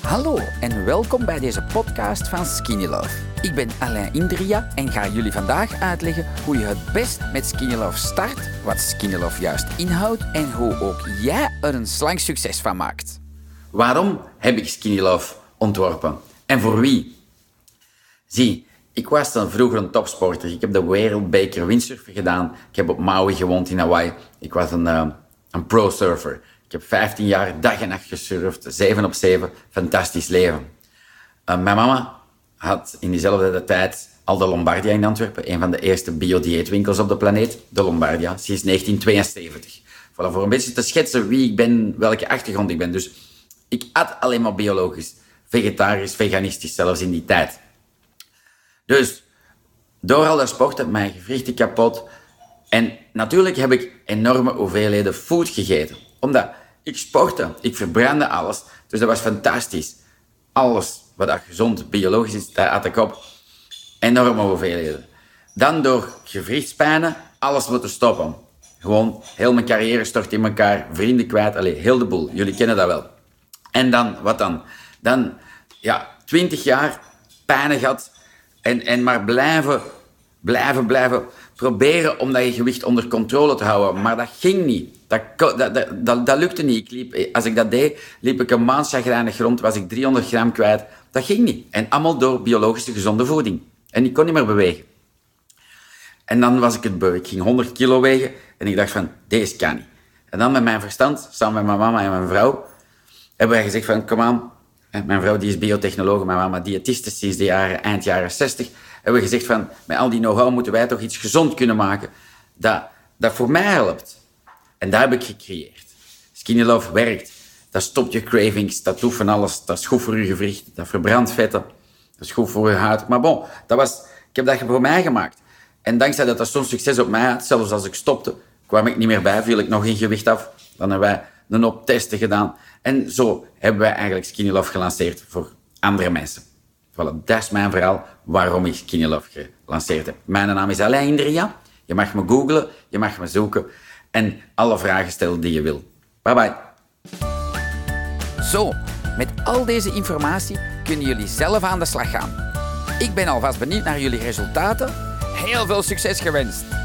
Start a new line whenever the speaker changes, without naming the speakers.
Hallo en welkom bij deze podcast van Skinny Love. Ik ben Alain Indria en ga jullie vandaag uitleggen hoe je het best met Skinny Love start, wat Skinny Love juist inhoudt en hoe ook jij er een slank succes van maakt. Waarom heb ik Skinny Love ontworpen? En voor wie? Zie, ik was dan vroeger een topsporter. Ik heb de wereldbeker windsurfen gedaan. Ik heb op Maui gewoond in Hawaii. Ik was een, uh, een pro-surfer. Ik heb 15 jaar dag en nacht gesurfd, 7 op 7. Fantastisch leven. Uh, mijn mama had in diezelfde tijd al de Lombardia in Antwerpen, een van de eerste biodieetwinkels op de planeet, de Lombardia, sinds 1972. Voilà, voor een beetje te schetsen wie ik ben, welke achtergrond ik ben. Dus ik at alleen maar biologisch, vegetarisch, veganistisch, zelfs in die tijd. Dus door al dat sporten, mijn gewrichten kapot. En natuurlijk heb ik enorme hoeveelheden food gegeten. Omdat ik sportte, ik verbrandde alles. Dus dat was fantastisch. Alles wat gezond, biologisch is, daar at ik op. Enorme hoeveelheden. Dan door gewrichtspijnen, alles moeten stoppen. Gewoon heel mijn carrière stort in elkaar, vrienden kwijt, alleen heel de boel. Jullie kennen dat wel. En dan, wat dan? Dan, ja, twintig jaar pijnen gehad en, en maar blijven, blijven, blijven proberen om dat je gewicht onder controle te houden. Maar dat ging niet. Dat, dat, dat, dat, lukte niet. Ik liep, als ik dat deed, liep ik een maand chagrijnig rond, was ik 300 gram kwijt. Dat ging niet. En allemaal door biologische gezonde voeding. En ik kon niet meer bewegen. En dan was ik het beu. Ik ging 100 kilo wegen en ik dacht van, deze kan niet. En dan met mijn verstand, samen met mijn mama en mijn vrouw, hebben wij gezegd van, kom aan. Mijn vrouw die is biotechnoloog, mijn mama diëtiste sinds de jaren, eind jaren 60. Hebben we gezegd van, met al die know-how moeten wij toch iets gezond kunnen maken dat, dat voor mij helpt. En dat heb ik gecreëerd. Skinny Love werkt. Dat stopt je cravings, dat doet van alles. Dat is goed voor je gewricht, dat verbrandt vetten. Dat is goed voor je huid. Maar bon, dat was, ik heb dat voor mij gemaakt. En dankzij dat dat zo'n succes op mij had, zelfs als ik stopte, kwam ik niet meer bij, viel ik nog in gewicht af. Dan hebben wij een op testen gedaan. En zo hebben wij eigenlijk Skinny Love gelanceerd voor andere mensen. Voilà, dat is mijn verhaal waarom ik Skinny Love gelanceerd heb. Mijn naam is Alain Indria. Je mag me googlen, je mag me zoeken en alle vragen stellen die je wil. Bye bye. Zo, met al deze informatie kunnen jullie zelf aan de slag gaan. Ik ben alvast benieuwd naar jullie resultaten. Heel veel succes gewenst!